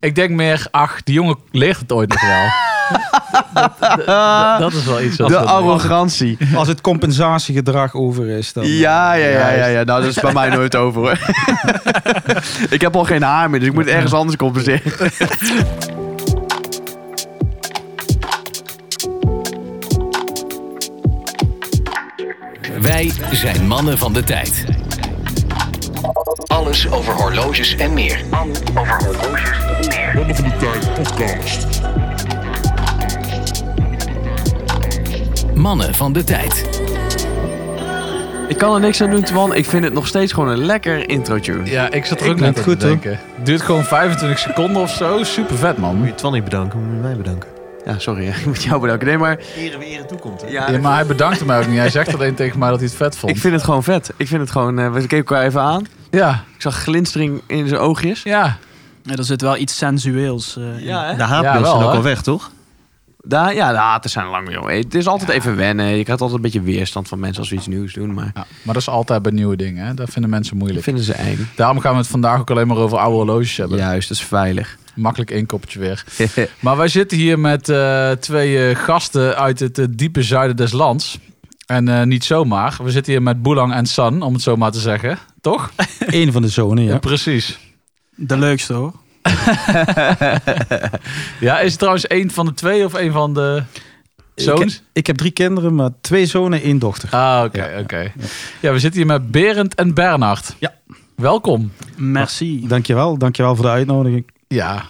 Ik denk meer, ach, die jongen leert het ooit nog wel. dat, dat- dat- dat is wel iets. wat De arrogantie. Als het compensatiegedrag over is, dan... Ja, ja, ja, ja, ja. Nou, dat is bij mij nooit over hoor. ik heb al geen haar meer, dus ik moet ergens anders compenseren. Wij zijn mannen van de tijd. Alles over horloges en meer. Mannen van de Tijd podcast. Mannen van de tijd. Ik kan er niks aan doen, Twan. Ik vind het nog steeds gewoon een lekker intro-tune. Ja, ik zat er ook net goed, te denken. Duurt gewoon 25 seconden of zo. Super vet, man. Moet je Twan niet bedanken, moet je mij bedanken. Ja, sorry. Ik moet jou bedanken. Nee, maar... Ere wie ere toekomt, hè? Ja, Ja, maar hij bedankte mij ook niet. Hij zegt alleen tegen mij dat hij het vet vond. ik vind het gewoon vet. Ik vind het gewoon... eh, we keken elkaar even aan. Ja, Ik zag glinstering in zijn oogjes. ja. Ja, er zit wel iets sensueels eh, in. Ja? De haatbeelden zijn ook al weg, toch? Daar, ja, de haters zijn lang, joh. Het is altijd even wennen. Je krijgt altijd een beetje weerstand van mensen als we iets nieuws doen. Maar ja. Maar dat is altijd bij nieuwe dingen. Hè? Dat vinden mensen dat moeilijk. vinden ze eng. Daarom gaan we het vandaag ook alleen maar over oude horloges hebben. Juist, dat is veilig. Makkelijk één kopje weer. Maar wij zitten hier met eh, twee eh, gasten uit het diepe zuiden des lands. En eh, niet zomaar. We zitten hier met Boelang en San, om het zo maar te zeggen. Toch? Eén van de zonen, ja. Precies. De leukste hoor. Ja, is het trouwens één van de twee of één van de Ik, zoons? ik heb drie kinderen, maar twee zonen, één dochter. Ah, oké, oké. Ja, we zitten hier met Berend en Bernard. Ja. Welkom. Merci. Dankjewel, dankjewel voor de uitnodiging. Ja.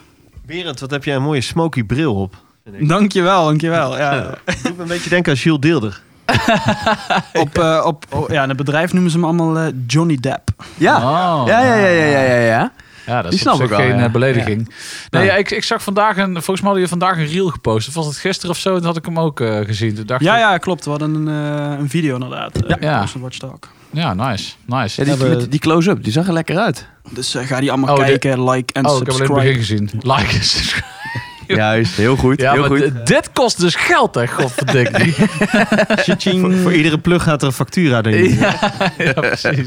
Berend, wat heb jij een mooie smoky bril op. Dankjewel, dankjewel. Ja, Doet me een beetje denken aan Jules Deelder. op, eh, op, oh, ja, in het bedrijf noemen ze hem allemaal eh, Johnny Depp. Ja. Oh. Ja, ja, ja, ja, ja, ja, ja. Ja, dat Die is snap ik wel, geen ja. eh, belediging. Nee, Ja. ik, ik zag vandaag een, volgens mij had je vandaag een reel gepost. Of was het gisteren of zo? Toen had ik hem ook eh, gezien. Toen dacht Ja, ik, ja, klopt. We hadden een, eh, een video inderdaad. eh, Ja. Talk. ja, nice, nice. Ja, die, die close-up, die zag er lekker uit. Dus eh, ga die allemaal Oh, de- kijken, like en oh, ik heb het subscribe. begin gezien. Like en subscribe. Juist, heel goed. Ja, heel maar goed. dit kost dus geld, hè, godverdikkie. Voor, voor iedere plug gaat er een factura erin. ja, ja, precies.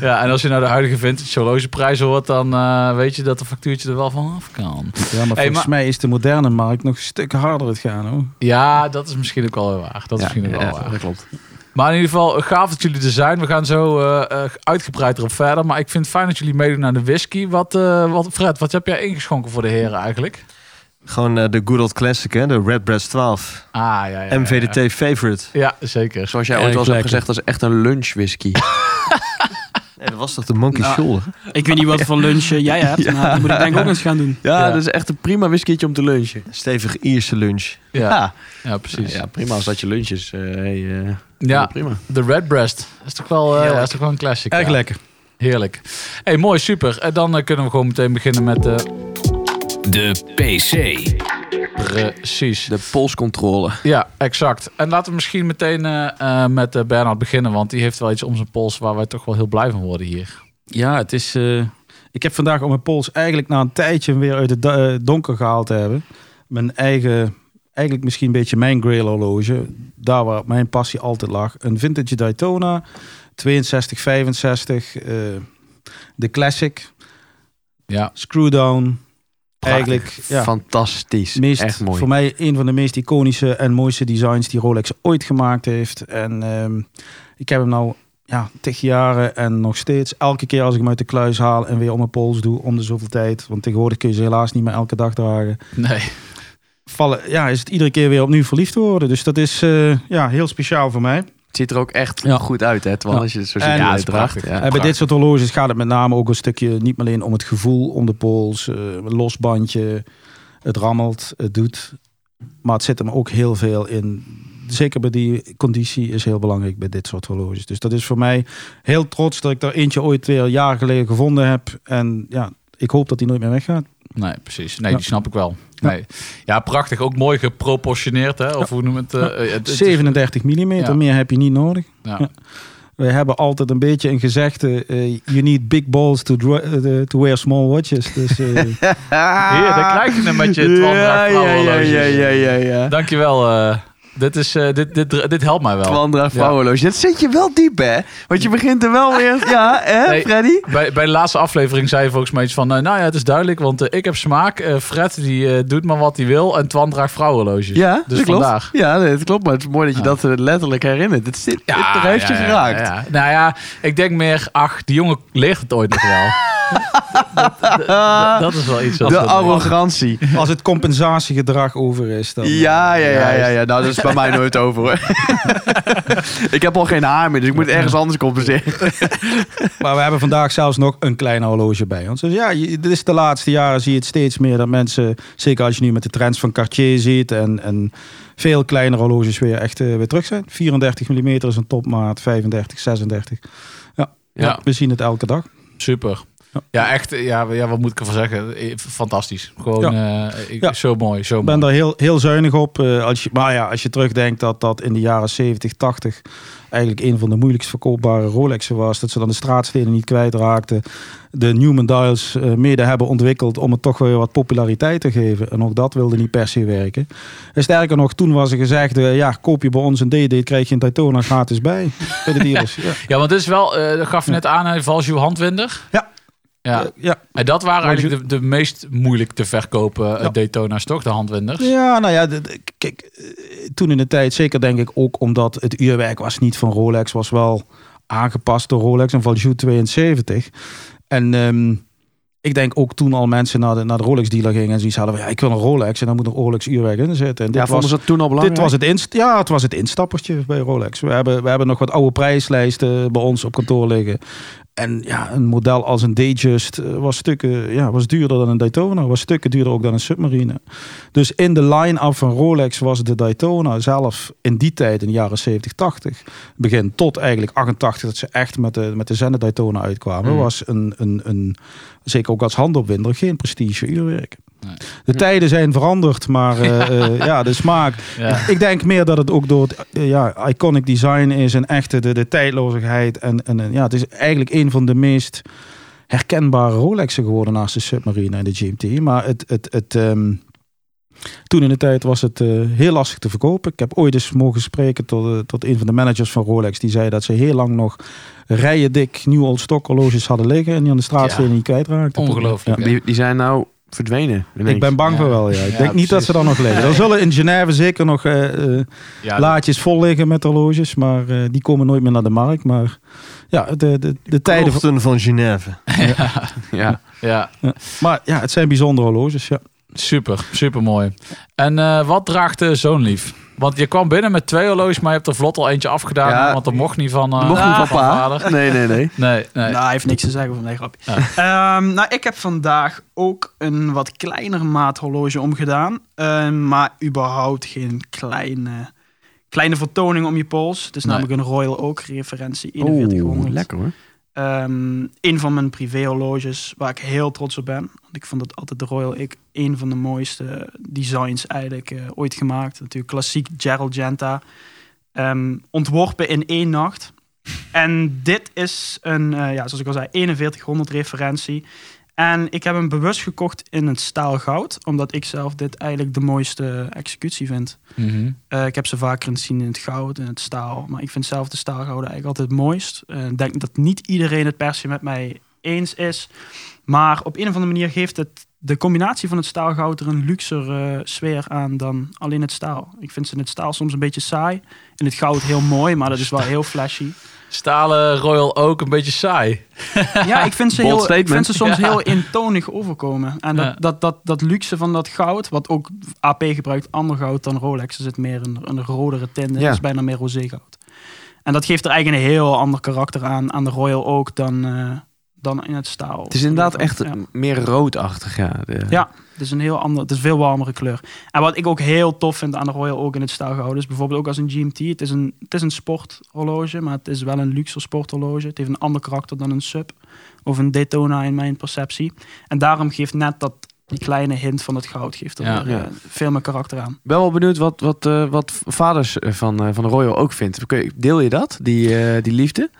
Ja, en als je nou de huidige vintage horlogeprijs hoort, dan eh, weet je dat de factuurtje er wel van af kan. Ja, maar volgens maar- mij is de moderne markt nog een stuk harder het gaan, hoor. Ja, dat is misschien ook wel weer waar. Dat is Ja, misschien ook wel ja, waar. dat klopt. Maar in ieder geval, gaaf dat jullie er zijn. We gaan zo eh, eh, uitgebreid erop verder. Maar ik vind het fijn dat jullie meedoen aan de whisky. Wat, eh, wat, Fred, wat heb jij ingeschonken voor de heren eigenlijk? Gewoon eh, de good old classic, hè? De Redbreast 12. Ah, ja, ja. ja, MVDT favorite. Ja, ja zeker. Zoals jij ooit wel eens hebt gezegd, dat is echt een lunch whisky. Nee, dat was toch de Monkey Nou, Shoulder? Ik weet niet wat voor lunch jij hebt, maar dat moet ik denk ik ook eens gaan doen. Ja, Ja. dat is echt een prima whiskytje om te lunchen. Stevig Ierse lunch. Ja, Ja, precies. ja prima als dat je lunch is. eh, hey, eh, Ja, prima. de Redbreast. Dat is toch wel, eh, ja, is toch wel een classic. Erg ja. lekker. Heerlijk. hey, mooi, super. En dan kunnen we gewoon meteen beginnen met... De PC. Precies. De polscontrole. Ja, exact. En laten we misschien meteen eh, eh, met eh, Bernard beginnen. Want die heeft wel iets om zijn pols waar wij toch wel heel blij van worden hier. Ja, het is... eh, ik heb vandaag op mijn pols eigenlijk na een tijdje weer uit het donker gehaald te hebben. Mijn eigen, eigenlijk misschien een beetje mijn grail horloge. Daar waar mijn passie altijd lag. Een vintage Daytona, 62, 65. eh, de classic, Ja, screwdown. Eigenlijk, ja. Fantastisch. meest, echt mooi. Voor mij een van de meest iconische en mooiste designs die Rolex ooit gemaakt heeft. En ehm, ik heb hem nou ja, tig jaren en nog steeds elke keer als ik hem uit de kluis haal en weer om mijn pols doe om de zoveel tijd. Want tegenwoordig kun je ze helaas niet meer elke dag dragen. nee. Vallen, ja, is het iedere keer weer opnieuw verliefd worden. Dus dat is eh, ja, heel speciaal voor mij. Het ziet er ook echt Ja. goed uit, hè? Terwijl Ja. als je het zo En- ziet Ja, prachtig. En bij dit soort horloges gaat het met name ook een stukje niet alleen om het gevoel om de pols. eh los bandje, het rammelt, het doet. Maar het zit hem ook heel veel in. Zeker bij die conditie is heel belangrijk bij dit soort horloges. Dus dat is voor mij heel trots dat ik er eentje ooit weer jaren geleden gevonden heb. En ja, ik hoop dat die nooit meer weggaat. Nee, precies. Nee, Ja. die snap ik wel. Ja. Nee. Ja, prachtig. Ook mooi geproportioneerd, hè? Of hoe noem het? eh, Ja. eh, het- 37 mm, meer heb je niet nodig. Ja. Wij hebben altijd een beetje een gezegde: eh, you need big balls to, eh, to wear small watches. Dus eh, Hier, daar krijg je hem met je ja, ja, ja, ja, ja, ja, ja. Dankjewel, eh dit, is, eh, dit, dit, dit helpt mij wel. Twan draagt Ja. Dat zit je wel diep, hè? Want je begint er wel weer... Ja, hè, Nee. Freddy? Bij, bij de laatste aflevering zei je volgens mij iets van... eh, nou ja, het is duidelijk, want eh, ik heb smaak. Fred die doet maar wat hij wil. En Twan draagt vrouwenloges. Ja, dus dat klopt. vandaag. Ja, nee, dat klopt. Maar het is mooi dat je Ja. dat letterlijk herinnert. Het, zit, het heeft je ja, geraakt. ja. Nou ja, ik denk meer... Ach, die jongen leert het ooit nog wel. dat, dat- dat is wel iets wat... De arrogantie. Als het compensatiegedrag over is, dan... Ja, ja, ja, ja, ja. Nou, dat is bij mij nooit over, hoor. ik heb al geen haar meer, dus ik moet ergens anders compenseren. Maar we hebben vandaag zelfs nog een klein horloge bij ons. Dus ja, dit is de laatste jaren zie je het steeds meer dat mensen, zeker als je nu met de trends van Cartier ziet en, en veel kleinere horloges weer echt eh, weer terug zijn. 34 mm is een topmaat, 35, 36. Ja, Ja. we zien het elke dag. Super. Ja. Echt. Ja, ja, wat moet ik ervan zeggen? Eh, Fantastisch. Gewoon eh, ik- Ja. zo mooi. Zo Ik mooi. ben daar heel, heel zuinig op. eh, als je, maar ja, als je terugdenkt dat dat in de jaren 70, 80 eigenlijk een van de moeilijkst verkoopbare Rolexen was. Dat ze dan de straatstenen niet kwijtraakten. De Newman Dials eh, mede hebben ontwikkeld om het toch weer wat populariteit te geven. En ook dat wilde niet per se werken. En sterker nog, toen was er gezegd, ja, koop je bij ons een D-Date, krijg je een Daytona gratis bij. bij de dealers. Ja. Ja, want dit is wel, eh, dat gaf je net aan, hè, Valjoe handwinder. Ja. Ja. Eh, ja. En dat waren eigenlijk de, de meest moeilijk te verkopen eh, Ja. Daytona's, toch? De handwinders. Ja, nou ja, kijk, eh, toen in de tijd, zeker denk ik ook omdat het uurwerk was niet van Rolex, was wel aangepast door Rolex en Valjoux 72. En ehm, ik denk ook toen al mensen naar de, naar de Rolex dealer gingen en zoiets hadden van, ja, ik wil een Rolex en dan moet een Rolex uurwerk in zitten. En dit Ja, vonden was, ze dat toen al belangrijk? dit was het inst ja, het was het instappertje bij Rolex. We hebben, we hebben nog wat oude prijslijsten bij ons op kantoor liggen. En ja, een model als een Datejust eh, was stukken ja, was duurder dan een Daytona. Was stukken duurder ook dan een Submarine. Dus in de line-up van Rolex was de Daytona zelf in die tijd, in de jaren 70, 80, begin tot eigenlijk 88, dat ze echt met de, met de Zenith Daytona uitkwamen, Mm. was een, een, een, zeker ook als handopwinder, geen prestige uurwerk. Nee. De tijden zijn veranderd, maar eh, eh, ja, de smaak. Ja. Ik denk meer dat het ook door het eh, ja, iconic design is en echte de, de tijdloosheid. En, en en ja, het is eigenlijk een van de meest herkenbare Rolexen geworden naast de Submarine en de GMT. Maar het, het, het, ehm, toen in de tijd was het eh, heel lastig te verkopen. Ik heb ooit eens mogen spreken tot, eh, tot een van de managers van Rolex. Die zei dat ze heel lang nog rijen dik nieuw old stock horloges hadden liggen. En die aan de straatstenen Ja. niet kwijtraakten. Ongelooflijk. Ja. Die, die zijn nou verdwenen. Ik ben bang Ja. voor wel, ja. Ik Ja, denk niet dat ze dan nog liggen. Er zullen in Genève zeker nog eh, eh, Ja, laadjes vol liggen met horloges, maar eh, die komen nooit meer naar de markt. Maar ja, de, de, de tijden. van Genève. Ja. ja, Maar ja, het zijn bijzondere horloges. Ja. Super, super mooi. En eh, wat draagt de zoonlief? Want je kwam binnen met twee horloges, maar je hebt er vlot al eentje afgedaan. Ja. want dat mocht niet van, eh, Mocht niet van vader. Nee, nee, nee. Nee, nee. Nou, hij heeft niks te zeggen van nee, grapje. Ehm, nou, ik heb vandaag ook een wat kleinere maat horloge omgedaan. Ehm, maar überhaupt geen kleine, kleine vertoning om je pols. Het is Nee. namelijk een Royal Oak referentie 4100. Oeh, lekker hoor. Ehm, een van mijn privé-horloges waar ik heel trots op ben. Want ik vond het altijd de Royal ik een van de mooiste designs eigenlijk eh, ooit gemaakt. Natuurlijk klassiek Gerald Genta. Ehm, ontworpen in één nacht. En dit is een, eh, ja, zoals ik al zei, 4100 referentie. En ik heb hem bewust gekocht in het staal goud. Omdat ik zelf dit eigenlijk de mooiste executie vind. Mhm. Eh, ik heb ze vaker gezien in het goud en het staal. Maar ik vind zelf de staalgouden eigenlijk altijd het mooist. Eh, Ik denk dat niet iedereen het per se met mij eens is. Maar op een of andere manier geeft het de combinatie van het staalgoud er een luxer sfeer aan dan alleen het staal. Ik vind ze in het staal soms een beetje saai. In het goud heel mooi, maar dat is wel heel flashy. Stalen Royal ook een beetje saai. Ja, ik vind ze, heel, ik vind ze soms Ja. heel eentonig overkomen. En dat, Ja. dat, dat, dat luxe van dat goud, wat ook AP gebruikt, ander goud dan Rolex. Er zit meer een, een rodere tint in. Ja. Het is bijna meer rosé goud. En dat geeft er eigenlijk een heel ander karakter aan, aan de Royal ook dan, eh, dan in het staal. Het is inderdaad echt Ja. meer roodachtig, ja. De- Ja, het is een heel ander, het is een veel warmere kleur. En wat ik ook heel tof vind aan de Royal ook in het staalgoud is bijvoorbeeld ook als een GMT. Het is een, het is een sporthorloge, maar het is wel een luxe sporthorloge. Het heeft een ander karakter dan een sub of een Daytona in mijn perceptie. En daarom geeft net dat die kleine hint van het goud geeft er Ja. weer, Ja. eh, veel meer karakter aan. ben wel benieuwd wat, wat, eh, wat vaders van, eh, van de Royal ook vindt. Kun je- Deel je dat, die, eh, die liefde?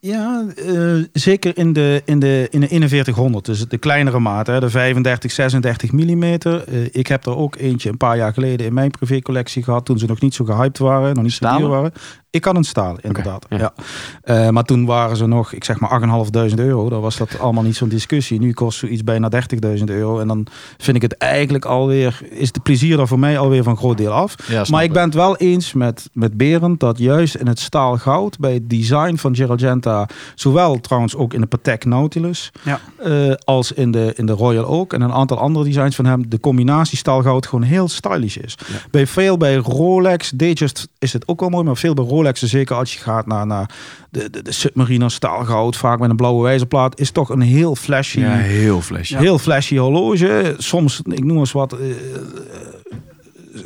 Ja, eh, zeker in de, in, de, in de 4100, dus de kleinere maat, hè, de 35, 36 mm. ik heb er ook eentje een paar jaar geleden in mijn privécollectie gehad, toen ze nog niet zo gehyped waren, nog niet zo duur waren. Ik had een stalen, inderdaad. ja. ja. Eh, maar toen waren ze nog, ik zeg maar 8.500 euro. Dan was dat allemaal niet zo'n discussie. Nu kost zoiets bijna 30.000 euro. En dan vind ik het eigenlijk alweer, is de plezier er voor mij alweer van een groot deel af. Ja, Maar ik ben het wel eens met, met Berend dat juist in het staal goud, bij het design van Gerald Genta, zowel trouwens ook in de Patek Nautilus, Ja. eh, als in de, in de Royal Oak en een aantal andere designs van hem, de combinatie staal goud gewoon heel stylish is. Bij veel bij Rolex, Datejust is het ook wel mooi, maar veel bij Rolex, zeker als je gaat naar, naar de, de, de Submariner staalgoud, vaak met een blauwe wijzerplaat, is toch een heel flashy, Ja, heel flashy. heel flashy horloge. Soms, ik noem eens wat,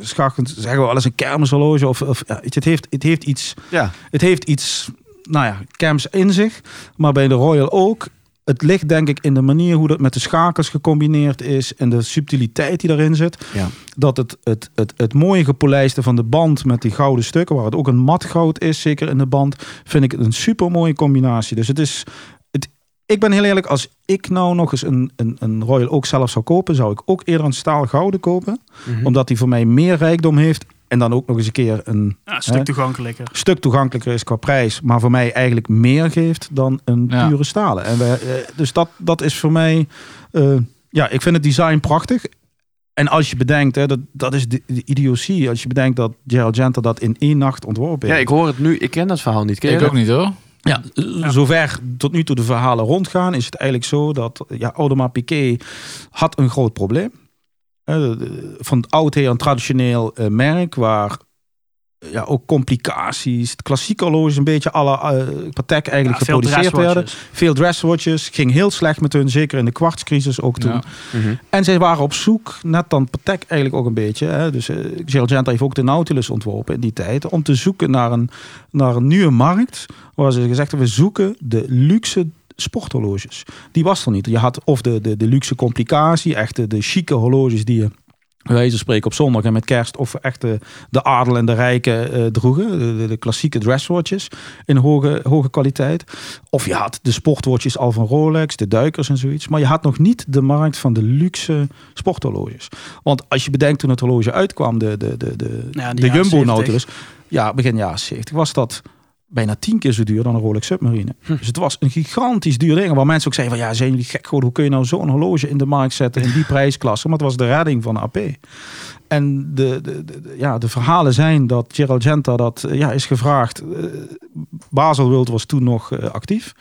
schachend zeggen we wel eens een kermishorloge. Of, of, ja, het, heeft, het heeft iets Ja. het heeft iets, nou ja, camps in zich. Maar bij de Royal ook. Het ligt denk ik in de manier hoe dat met de schakels gecombineerd is. En de subtiliteit die daarin zit. Ja. Dat het, het, het, het mooie gepolijste van de band met die gouden stukken. Waar het ook een mat goud is, zeker in de band. Vind ik het een super mooie combinatie. Dus het is... Het, ik ben heel eerlijk, als ik nou nog eens een, een, een Royal Oak zelf zou kopen, zou ik ook eerder een staal gouden kopen. Mhm. Omdat die voor mij meer rijkdom heeft. En dan ook nog eens een keer een Ja, een stuk Hè? toegankelijker. stuk toegankelijker is qua prijs, maar voor mij eigenlijk meer geeft dan een Ja. pure stalen. En eh, dus dat, dat is voor mij, eh, ja, ik vind het design prachtig. En als je bedenkt, hè, dat, dat is de, de idiotie, als je bedenkt dat Gerald Genta dat in één nacht ontworpen ja, heeft. ik hoor het nu. Ik ken dat verhaal niet. Ken Ik dat? ook niet hoor. Ja, zover tot nu toe de verhalen rondgaan, is het eigenlijk zo dat ja, Audemars Piguet had een groot probleem. Eh, Van het oudsher een traditioneel eh, merk waar eh, ja, ook complicaties, het klassieke horloge een beetje alle uh, Patek eigenlijk Ja, geproduceerd werden. Veel dresswatches, ging heel slecht met hun, zeker in de kwartscrisis ook toen. Ja. Mhm. En zij waren op zoek, net dan Patek eigenlijk ook een beetje. Hè, dus uh, Gerald Genta heeft ook de Nautilus ontworpen in die tijd. Om te zoeken naar een, naar een nieuwe markt. Waar ze gezegd hebben, we zoeken de luxe sporthorloges. Die was er niet. Je had of de, de, de luxe complicatie, echt de, de chique horloges die je wijze spreken op zondag en met kerst of echt de, de adel en de rijken eh, droegen. De, de, klassieke dresswatches in hoge, hoge kwaliteit. Of je had de sportwatches al van Rolex, de duikers en zoiets. Maar je had nog niet de markt van de luxe sporthorloges. Want als je bedenkt toen het horloge uitkwam, de, de, de, de, Ja, de Jumbo 70. Nautilus. Ja, begin jaren 70 was dat bijna tien keer zo duur dan een Rolex Submarine. Dus het was een gigantisch duur ding. Waar mensen ook zeiden van ja, zijn jullie gek geworden? Hoe kun je nou zo'n horloge in de markt zetten in die prijsklasse? Maar het was de redding van AP. En de, de, de- de- ja, de verhalen zijn dat Gerald Genta dat eh, ja, is gevraagd. Eh, Baselworld was toen nog eh, actief.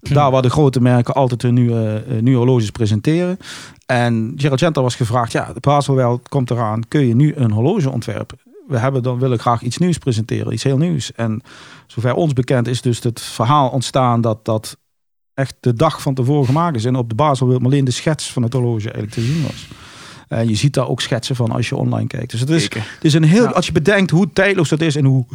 Daar waar de grote merken altijd hun nieuwe, nieuwe horloges presenteren. En Gerald Genta was gevraagd, ja, de Baselworld komt eraan. Kun je nu een horloge ontwerpen? We hebben dan willen graag iets nieuws presenteren, iets heel nieuws. En zover ons bekend is dus het verhaal ontstaan dat dat echt de dag van tevoren gemaakt is. En op de Baselworld maar alleen de schets van het horloge eigenlijk te zien was. En je ziet daar ook schetsen van als je online kijkt. Dus het is, het is een heel, Ja. als je bedenkt hoe tijdloos dat is en hoe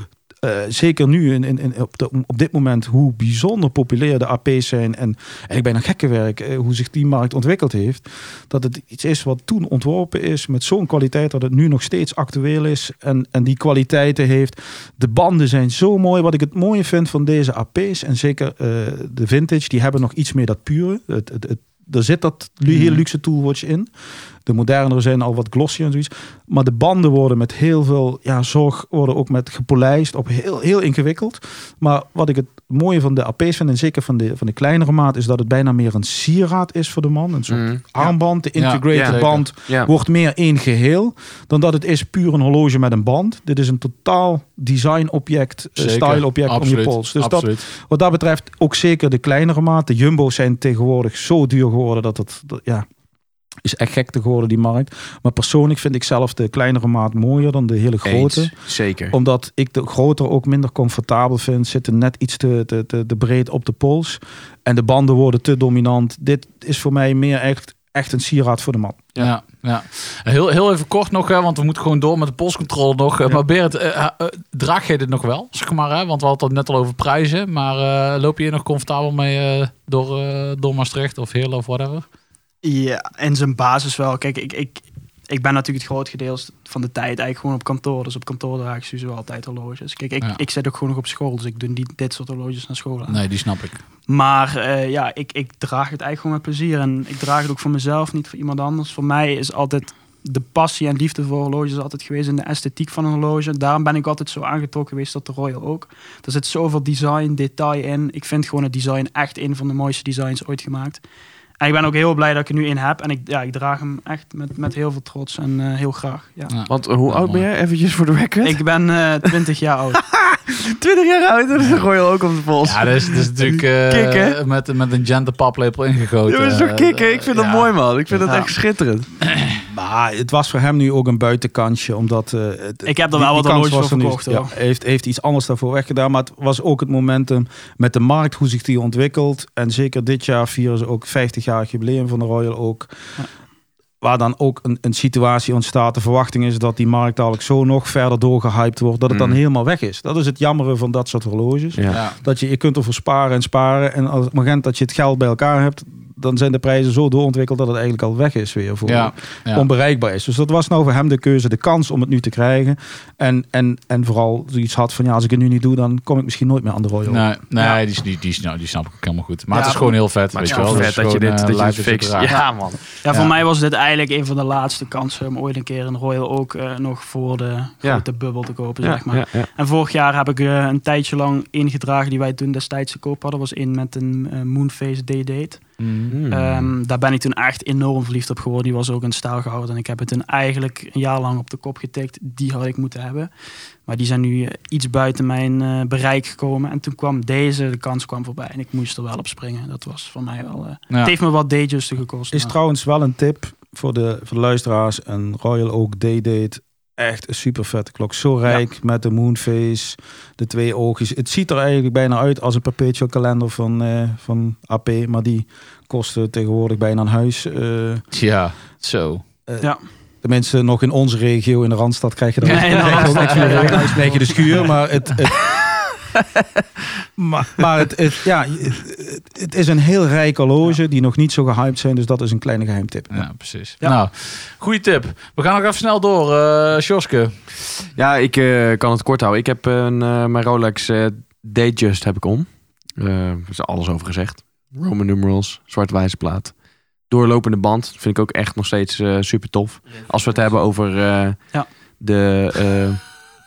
eh, zeker nu in, in, in- op, de- op dit moment hoe bijzonder populair de AP's zijn en eigenlijk bijna gekke werk eh, hoe zich die markt ontwikkeld heeft, dat het iets is wat toen ontworpen is met zo'n kwaliteit dat het nu nog steeds actueel is en, en die kwaliteiten heeft. De banden zijn zo mooi. Wat ik het mooie vind van deze AP's en zeker eh, de vintage, die hebben nog iets meer dat pure. Het, het, het, er zit dat lu- heel luxe toolwatch in. De modernere zijn al wat glossier en zoiets. Maar de banden worden met heel veel ja, zorg, worden ook met gepolijst op heel, heel ingewikkeld. Maar wat ik het mooie van de AP's vind, en zeker van de, van de kleinere maat, is dat het bijna meer een sieraad is voor de man. Een soort Mhm. armband, de integrated ja, band Ja. wordt meer één geheel dan dat het is puur een horloge met een band. Dit is een totaal design-object, eh, Zeker. style-object om je pols. Dus dat, wat dat betreft ook zeker de kleinere maat. De jumbo's zijn tegenwoordig zo duur geworden dat het, dat- ja, is echt gek te geworden die markt. Maar persoonlijk vind ik zelf de kleinere maat mooier dan de hele grote. Eens. Zeker. Omdat ik de grotere ook minder comfortabel vind. Zitten net iets te, te, te, te breed op de pols. En de banden worden te dominant. Dit is voor mij meer echt, echt een sieraad voor de man. Ja, ja. Heel, heel even kort nog, hè, want we moeten gewoon door met de polscontrole nog. Eh, Maar Berend, eh, eh, eh, draag je dit nog wel? Zeg maar, hè? want we hadden het net al over prijzen. Maar eh, loop je hier nog comfortabel mee eh, door, eh, door Maastricht of Heerlen of whatever? Ja, in zijn basis wel. Kijk, ik, ik, ik ben natuurlijk het groot gedeelte van de tijd eigenlijk gewoon op kantoor. Dus op kantoor draag ik sowieso altijd horloges. Kijk, ik, Ja. ik zit ook gewoon nog op school, dus ik doe niet dit soort horloges naar school aan. Nee, die snap ik. Maar eh, ja, ik, ik draag het eigenlijk gewoon met plezier. En ik draag het ook voor mezelf, niet voor iemand anders. Voor mij is altijd de passie en liefde voor horloges altijd geweest in de esthetiek van een horloge. Daarom ben ik altijd zo aangetrokken geweest tot de Royal ook. Er zit zoveel design, detail in. Ik vind gewoon het design echt een van de mooiste designs ooit gemaakt. En ik ben ook heel blij dat ik er nu in heb. En ik, ja, ik draag hem echt met, met heel veel trots en eh, heel graag. Ja. Ja. Want hoe Ja, oud ben jij? Eventjes voor de record. Ik ben eh 20 jaar oud. 20 jaar oud en dan gooi je ook op de pols. Ja, dat is, dat is natuurlijk eh, Kick, hè? met, met een gender paplepel ingegoten. Ja, dat is toch Eh, kicken? Ik vind dat ja. mooi, man. Ik vind dat echt schitterend. Maar het was voor hem nu ook een buitenkansje, omdat... eh, het- Ik heb er wel die wat horloges voor er verkocht, hoor. Ja, heeft, heeft iets anders daarvoor weggedaan, maar het was ook het momentum met de markt, hoe zich die ontwikkelt. En zeker dit jaar vieren ze ook 50-jarig jubileum van de Royal ook. Ja. Waar dan ook een, een situatie ontstaat. De verwachting is dat die markt dadelijk zo nog verder doorgehyped wordt, dat het dan Mm. helemaal weg is. Dat is het jammere van dat soort horloges. Ja. Ja. Dat je, je kunt ervoor sparen en sparen. En als op het moment dat je het geld bij elkaar hebt, dan zijn de prijzen zo doorontwikkeld dat het eigenlijk al weg is weer voor Ja, ja. onbereikbaar is. Dus dat was nou voor hem de keuze, de kans om het nu te krijgen. En, en, en vooral zoiets had van ja, als ik het nu niet doe, dan kom ik misschien nooit meer aan de Royal. Nee, nee Ja. die, is- die, die, nou, die snap ik ook helemaal goed. Maar Ja, het is gewoon heel vet. Maar weet het is wel. vet dat je dit, eh, dat je dit fixt. Ja, man. Ja, voor Ja. mij was dit eigenlijk een van de laatste kansen om ooit een keer een Royal ook eh, nog voor de Ja. grote bubbel te kopen, Ja, zeg maar. ja, ja. En vorig jaar heb ik eh, een tijdje lang ingedragen die wij toen destijds te koop hadden. was in met een Moonface D-Date. Mm. Ehm, daar ben ik toen echt enorm verliefd op geworden. Die was ook in staal gehouden. En ik heb het toen eigenlijk een jaar lang op de kop getikt. Die had ik moeten hebben. Maar die zijn nu eh, iets buiten mijn eh, bereik gekomen. En toen kwam deze, de kans kwam voorbij. En ik moest er wel op springen. Dat was voor mij wel... eh, Ja. Het heeft me wat dayjusten gekost. Is maar- trouwens wel een tip voor de, voor de luisteraars. Een Royal Oak Day-Date. Echt een super vette klok. Zo rijk met de moonface, de twee oogjes. Het ziet er eigenlijk bijna uit als een perpetual kalender van, eh, van AP. Maar die kosten tegenwoordig bijna een huis. eh, Ja, zo. Ja. Tenminste, nog in onze regio, in de Randstad, krijg je er Nee, de ook niks meer. Dan krijg je de schuur, maar het... het maar, maar het, het, ja, het, het is een heel rijk horloge die nog niet zo gehyped zijn. Dus dat is een kleine geheimtip. Ja, precies. Ja. Nou, goede tip. We gaan nog even snel door. eh Sjoske. Ja, ik eh, kan het kort houden. Ik heb een, eh, mijn Rolex eh Datejust heb ik om. Eh, er is alles over gezegd. Roman numerals, zwart-wijze plaat. Doorlopende band. Vind ik ook echt nog steeds eh, super tof. Als we het hebben over eh, Ja. de...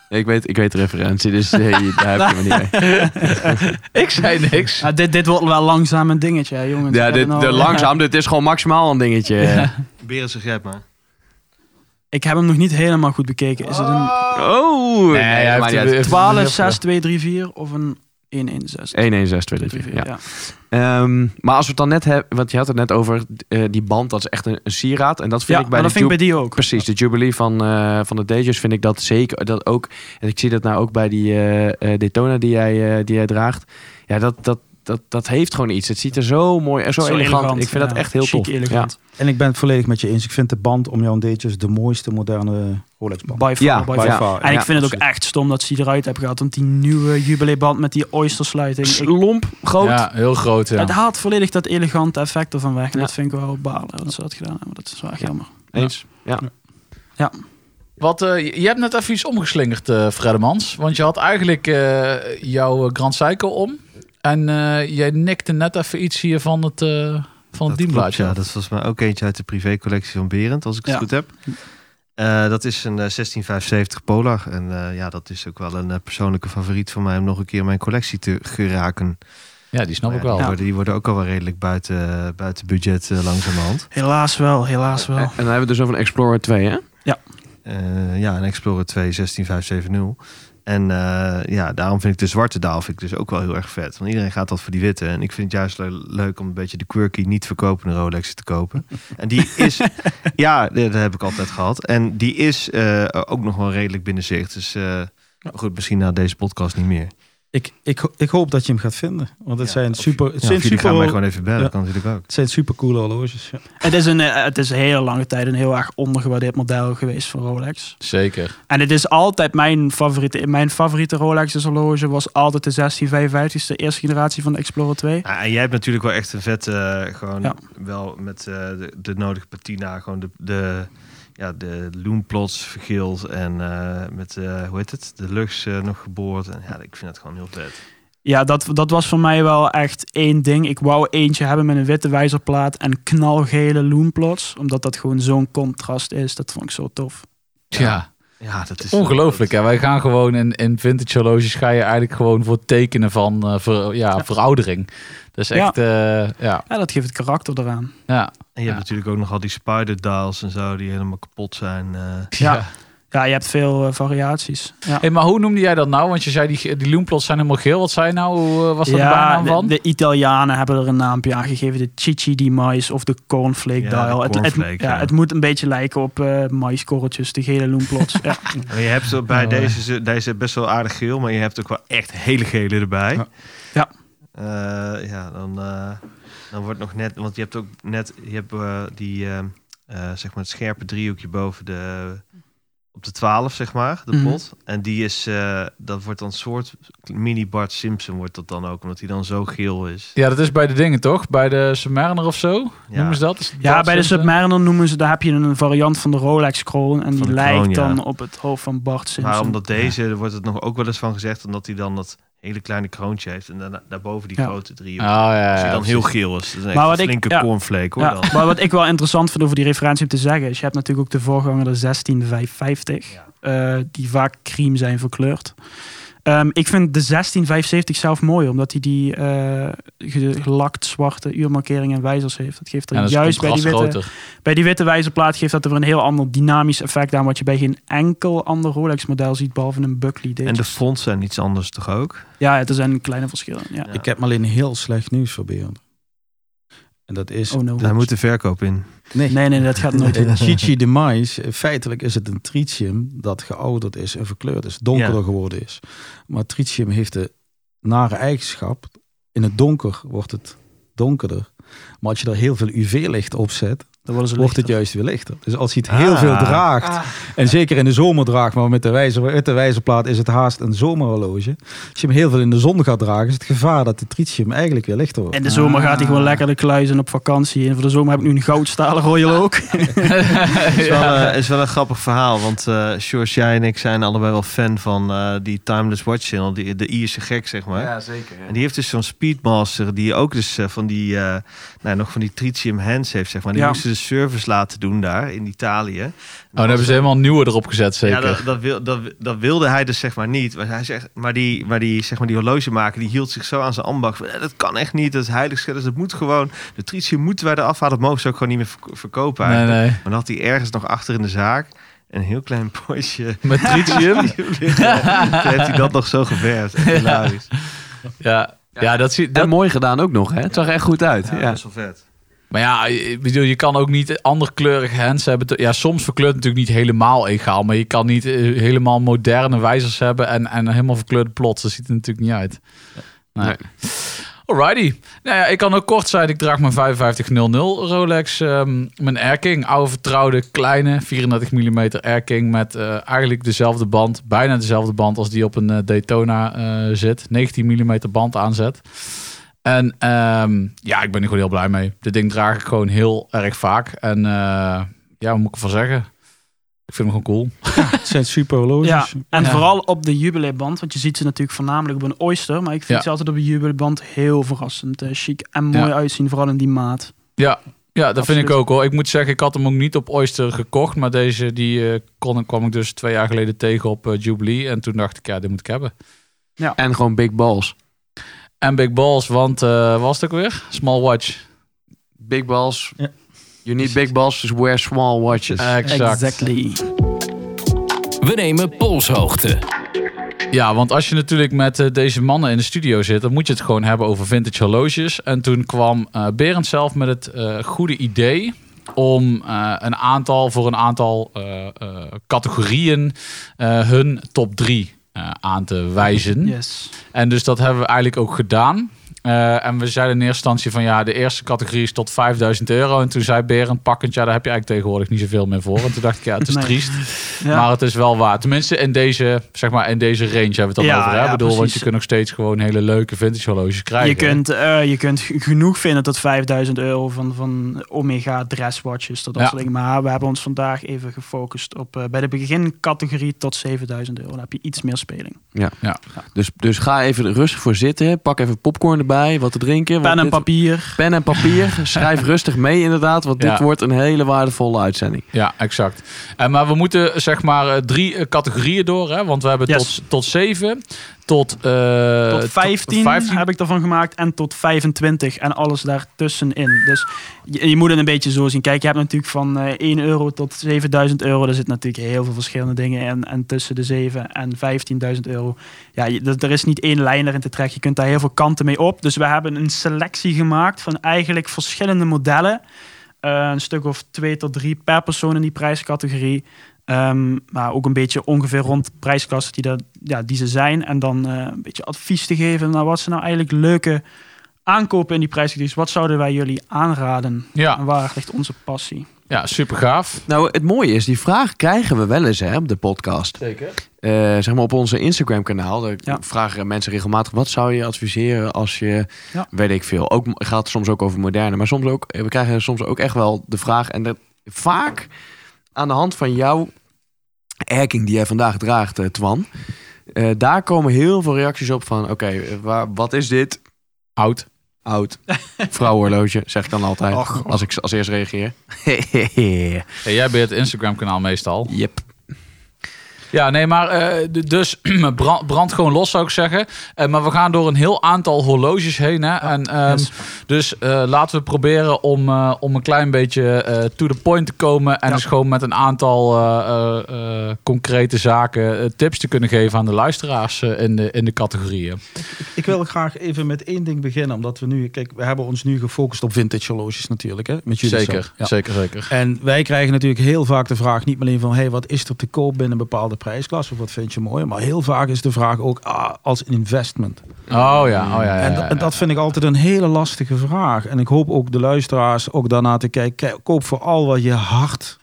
ik, weet, ik weet de referentie, dus eh, daar heb je me niet mee. Ik zei niks. Ja, dit, dit wordt wel langzaam een dingetje, hè, jongens. Ja, dit, de langzaam, dit is gewoon maximaal een dingetje. Berend, zeg jij het maar. Ik heb hem nog niet helemaal goed bekeken. Is het een Oh! Nee, weer- 12, 6, 2, 3, 4 of een 116? 11624. Ja. Ja. Ehm, maar als we het dan net hebben, want je had het net over eh, die band, dat is echt een, een sieraad. En dat vind Ja, ik bij de dat vind ik bij die ook. Precies, de Jubilee van, eh, van de Dayjust vind ik dat zeker. Dat ook, en ik zie dat nou ook bij die eh, Daytona die jij, die jij draagt. Ja, dat, dat, dat, dat heeft gewoon iets. Het ziet er zo mooi en zo, elegant. Ik vind dat ja. echt heel Chic, tof. elegant. En ik ben het volledig met je eens. Ik vind de band om jouw datejes de mooiste moderne Rolex band. By far, Ja, by by far. far. En Ja, ik vind het ook echt stom dat ze die eruit hebben gehaald. Want die nieuwe jubileeband met die oystersluiting. Ja. Ik, Lomp, groot. Ja, heel groot. Ja. Het haalt volledig dat elegante effect ervan weg. En Ja. dat vind ik wel balen dat ze dat gedaan hebben. Dat is wel echt jammer. Eens. Ja. Wat, eh, je hebt net even iets omgeslingerd, eh Fredemans. Want je had eigenlijk eh, jouw Grand Seiko om. En eh, jij nikte net even iets hier van het, eh van het Dat klopt, dienblaadje. ja, dat is volgens mij ook eentje uit de privécollectie van Berend, als ik het Ja. goed heb. Eh, dat is een eh, 1675 Polar. En eh, ja, dat is ook wel een persoonlijke favoriet van mij om nog een keer in mijn collectie te geraken. Ja, die snap Maar ik ja, wel. Die, worden, die worden ook al wel redelijk buiten, buiten budget langzamerhand. Helaas wel, helaas wel. En dan hebben we dus over een Explorer 2, hè? Eh, ja, een Explorer 2 16570. En eh, ja, daarom vind ik de zwarte daal vind ik dus ook wel heel erg vet. Want iedereen gaat dat voor die witte. En ik vind het juist le- leuk om een beetje de quirky, niet verkopende Rolex te kopen. En die is, ja, dat heb ik altijd gehad. En die is eh, ook nog wel redelijk binnen zicht. Dus eh, goed, misschien na deze podcast niet meer. Ik, ik, ik hoop dat je hem gaat vinden. Want het Ja, zijn super, het Ja, zijn jullie gaan mij super, gewoon even bellen, Ja. kan natuurlijk ook. het zijn super coole horloges. Ja. Het is, een, eh, het is een hele lange tijd een heel erg ondergewaardeerd model geweest van Rolex. Zeker. En het is altijd mijn favoriete. Mijn favoriete Rolex horloge was altijd de 1655, de eerste generatie van de Explorer 2. Ja, en jij hebt natuurlijk wel echt een vet, eh, gewoon Ja. wel met eh, de, de nodige patina, gewoon de, de, ja, de loonplots vergeeld en eh, met, eh, hoe heet het, de Lux eh, nog geboord. En ja, ik vind het gewoon heel vet. Ja, dat, dat was voor mij wel echt één ding. Ik wou eentje hebben met een witte wijzerplaat en knalgele loonplots. Omdat dat gewoon zo'n contrast is. Dat vond ik zo tof. Ja, Ja, dat is ongelooflijk. Hè? Wij gaan gewoon in, in vintage horloges ga je eigenlijk gewoon voor tekenen van eh, ver- ja, veroudering. Dat is echt, eh, ja. Ja, dat geeft het karakter eraan. ja. En je hebt Ja. natuurlijk ook nog al die spider dials en zo die helemaal kapot zijn. eh. Ja. Ja, je hebt veel eh, variaties. Ja. Hey, maar hoe noemde jij dat nou? Want je zei die, die loonplots zijn helemaal geel. Wat zei je nou? Hoe eh, was dat de bijnaam de, van? de Italianen hebben er een naampje aan gegeven. De Chichi di mais of de cornflake Ja, dial. de het, het, cornflake, ja, ja. het moet een beetje lijken op eh maiskorreltjes, de gele loenplots. ja. Je hebt zo bij Oh, deze, deze best wel aardig geel, maar je hebt ook wel echt hele gele erbij. Ja. Ja. Eh, ja, dan, eh, dan wordt nog net, want je hebt ook net, je hebt die, zeg maar het scherpe driehoekje boven de, op de 12, zeg maar, de Mhm. pot. En die is, eh, dat wordt dan een soort mini Bart Simpson wordt dat dan ook, omdat hij dan zo geel is. Ja, dat is bij de dingen toch? Bij de Submariner of zo? Noemen ze dat? Ja, dat bij de? Submariner noemen ze, daar heb je een variant van de Rolex kroon. En die lijkt kroon, ja. dan op het hoofd van Bart Simpson. Maar omdat deze, wordt het nog ook wel eens van gezegd, omdat hij dan dat hele kleine kroontje heeft en daarna, daarboven die Ja. grote driehoek. Oh, ja, Als dan heel geel is. Dat is Maar een wat ik- flinke ja. cornflake hoor Ja, dan. maar wat ik wel interessant vind over die referentie om te zeggen, is je hebt natuurlijk ook de voorganger de 16550, eh, die vaak cream zijn verkleurd. Ehm, ik vind de 16570 zelf mooi, omdat hij die eh, ge- gelakt zwarte uurmarkeringen en wijzers heeft. Dat geeft er Ja, dat is juist bij die, witte, groter. bij die witte wijzerplaat geeft dat er een heel ander dynamisch effect aan, wat je bij geen enkel ander Rolex model ziet, behalve een Buckley. En de fonts zijn iets anders toch ook? Ja, er zijn kleine verschillen. Ja. Ja. Ik heb maar alleen heel slecht nieuws voor Berend. En dat is... Oh no. Daar moet de verkoop in. Nee, Nee, nee, dat gaat nooit. Een Chichi de Mais, feitelijk is het een tritium dat geouderd is en verkleurd is, donkerder Ja. geworden is. Maar tritium heeft de nare eigenschap, in het donker wordt het donkerder. Maar als je er heel veel UV-licht op zet, Dan worden ze wordt het juist weer lichter. Dus als hij het heel Ah. veel draagt, en zeker in de zomer draagt, maar met de, wijzer, met de wijzerplaat is het haast een zomerhorloge. Als je hem heel veel in de zon gaat dragen, is het gevaar dat de tritium eigenlijk weer lichter wordt. In de zomer gaat hij gewoon lekker de kluizen op vakantie. En voor de zomer heb ik nu een goudstalen royal ook. Het is, wel, eh, is wel een grappig verhaal, want eh George, jij en ik zijn allebei wel fan van eh, die Timeless Watch Channel, die, de Ierse gek zeg maar. zeker. En die heeft dus zo'n Speedmaster die ook dus van die, eh, nou, nog van die tritium hands heeft zeg maar. Die Ja. moesten de service laten doen daar in Italië. Oh, dan hebben ze helemaal een nieuwe erop gezet, zeker. Ja, dat, dat, wil, dat, dat wilde hij dus zeg maar niet. Maar, hij zegt, maar, die, maar die, zeg maar, die horlogemaker die hield zich zo aan zijn ambacht. van, "Eh, Dat kan echt niet, dat is heiligschennis. Dat moet gewoon, de tritium moeten wij eraf halen. Dat mogen ze ook gewoon niet meer verk- verkopen nee, eigenlijk. nee. Maar dan had hij ergens nog achter in de zaak een heel klein potje. Met tritium? Toen heeft hij dat nog zo geverfd. Hilarisch. ja. Ja, dat zie dat, En mooi gedaan ook nog, hè? Het zag er echt goed uit. Ja, Ja, dat is wel vet. Maar ja, ik bedoel, je kan ook niet anderkleurige hands hebben. Ja, soms verkleurt het natuurlijk niet helemaal egaal. Maar je kan niet eh, helemaal moderne wijzers hebben en, en helemaal verkleurde plots. Dat ziet er natuurlijk niet uit. Nee. Nee. Alrighty. Nou ja, ik kan ook kort zijn. Ik draag mijn 5500 Rolex. ehm, mijn Air King. Oude vertrouwde kleine 34 mm Air King. Met eh, eigenlijk dezelfde band. Bijna dezelfde band als die op een eh, Daytona eh, zit. 19 mm band aanzet. En ehm, ja, ik ben er gewoon heel blij mee. Dit ding draag ik gewoon heel erg vaak. En eh, ja, wat moet ik ervan zeggen? Ik vind hem gewoon cool. Het zijn super horloges. Ja, en Ja. vooral op de jubileeband. Want je ziet ze natuurlijk voornamelijk op een Oyster. Maar ik vind Ja. ze altijd op een jubileeband heel verrassend. eh, chic en mooi Ja. uitzien. Vooral in die maat. Ja, ja dat vind ik ook hoor. Ik moet zeggen, ik had hem ook niet op Oyster gekocht. Maar deze die, eh, kon, kwam ik dus twee jaar geleden tegen op Jubilee. En toen dacht ik, ja, dit moet ik hebben. En gewoon big balls. En Big Balls, want eh, wat was het ook weer? Small watch. Big balls. Ja. You need big balls, dus wear small watches. Exact. Exactly. We nemen polshoogte. Ja, want als je natuurlijk met eh, deze mannen in de studio zit, dan moet je het gewoon hebben over vintage horloges. En toen kwam eh Berend zelf met het eh, goede idee om eh, een aantal voor een aantal eh, eh, categorieën eh, hun top 3 aan te wijzen. Yes. En dus dat hebben we eigenlijk ook gedaan. Eh, en we zeiden in eerste instantie van ja, de eerste categorie is tot 5000 euro. En toen zei Berend pakkend, ja, daar heb je eigenlijk tegenwoordig niet zoveel meer voor. En toen dacht ik, ja, het is Nee. triest. Ja. Maar het is wel waar. Tenminste, in deze, zeg maar, in deze range hebben we het dan Ja, over. Hè? ja, Ik bedoel, want je kunt nog steeds gewoon hele leuke vintage horloges krijgen. Je kunt, eh, je kunt genoeg vinden tot 5000 euro van, van Omega dresswatches tot dat Ja. soort dingen. Maar we hebben ons vandaag even gefocust op eh, bij de begincategorie tot 7000 euro. Dan heb je iets meer speling. Dus, dus ga even rustig voor zitten. Pak even popcorn erbij, wat te drinken. Pen en dit- papier. Pen en papier. Schrijf rustig mee inderdaad, want dit Ja. wordt een hele waardevolle uitzending. Ja, exact. En maar we moeten zeg maar eh, drie eh, categorieën door, hè? Want we hebben Yes. tot, tot 7, tot, eh, tot 15, 15. heb ik ervan gemaakt en tot 25 en alles daartussenin. Dus je, je moet het een beetje zo zien. Kijk, je hebt natuurlijk van eh 1 euro tot 7000 euro. Er zitten natuurlijk heel veel verschillende dingen in. En tussen de 7 en 15.000 euro. Ja, je, er er is niet één lijn erin te trekken. Je kunt daar heel veel kanten mee op. Dus we hebben een selectie gemaakt van eigenlijk verschillende modellen. Eh, een stuk of twee tot drie per persoon in die prijscategorie. Ehm, maar ook een beetje ongeveer rond de prijsklasse die, dat, ja, die ze zijn. En dan eh, een beetje advies te geven naar wat ze nou eigenlijk leuke aankopen in die prijscategorie. Wat zouden wij jullie aanraden? Ja, En waar ligt onze passie? ja, super gaaf. Nou, het mooie is, die vraag krijgen we wel eens hè, op de podcast. Zeker. Eh, zeg maar op onze Instagram kanaal. Daar Ja. vragen mensen regelmatig, wat zou je adviseren als je, Ja. weet ik veel. Ook het gaat soms ook over moderne, maar soms ook, we krijgen soms ook echt wel de vraag. En dat vaak aan de hand van jouw erking die jij vandaag draagt, eh, Twan. eh, daar komen heel veel reacties op van, oké, waar wat is dit? Oud. Oud. Vrouwenhorloge, zeg ik dan altijd. Och. als ik als eerst reageer. Hey, jij bent het Instagram kanaal meestal. yep. Ja, nee, maar eh, dus brand, brand gewoon los zou ik zeggen. Eh, maar we gaan door een heel aantal horloges heen. Hè? En, ehm, Yes. Dus eh, laten we proberen om, om een klein beetje to the point te komen. En Ja. dus gewoon met een aantal concrete zaken tips te kunnen geven aan de luisteraars in, de, in de categorieën. Ik wil graag even met één ding beginnen. Omdat we nu, kijk, we hebben ons nu gefocust op vintage horloges natuurlijk. Hè, met jullie Zeker. Ja. zeker, zeker. En wij krijgen natuurlijk heel vaak de vraag, niet alleen van, hey, wat is er te koop binnen een bepaalde prijsklasse? Of wat vind je mooi? Maar heel vaak is de vraag ook ah, als investment. Oh ja, oh ja. ja, En, ja, en ja. dat vind ik altijd een hele lastige vraag. En ik hoop ook de luisteraars ook daarna te kijken. Kijk, koop vooral wat je hart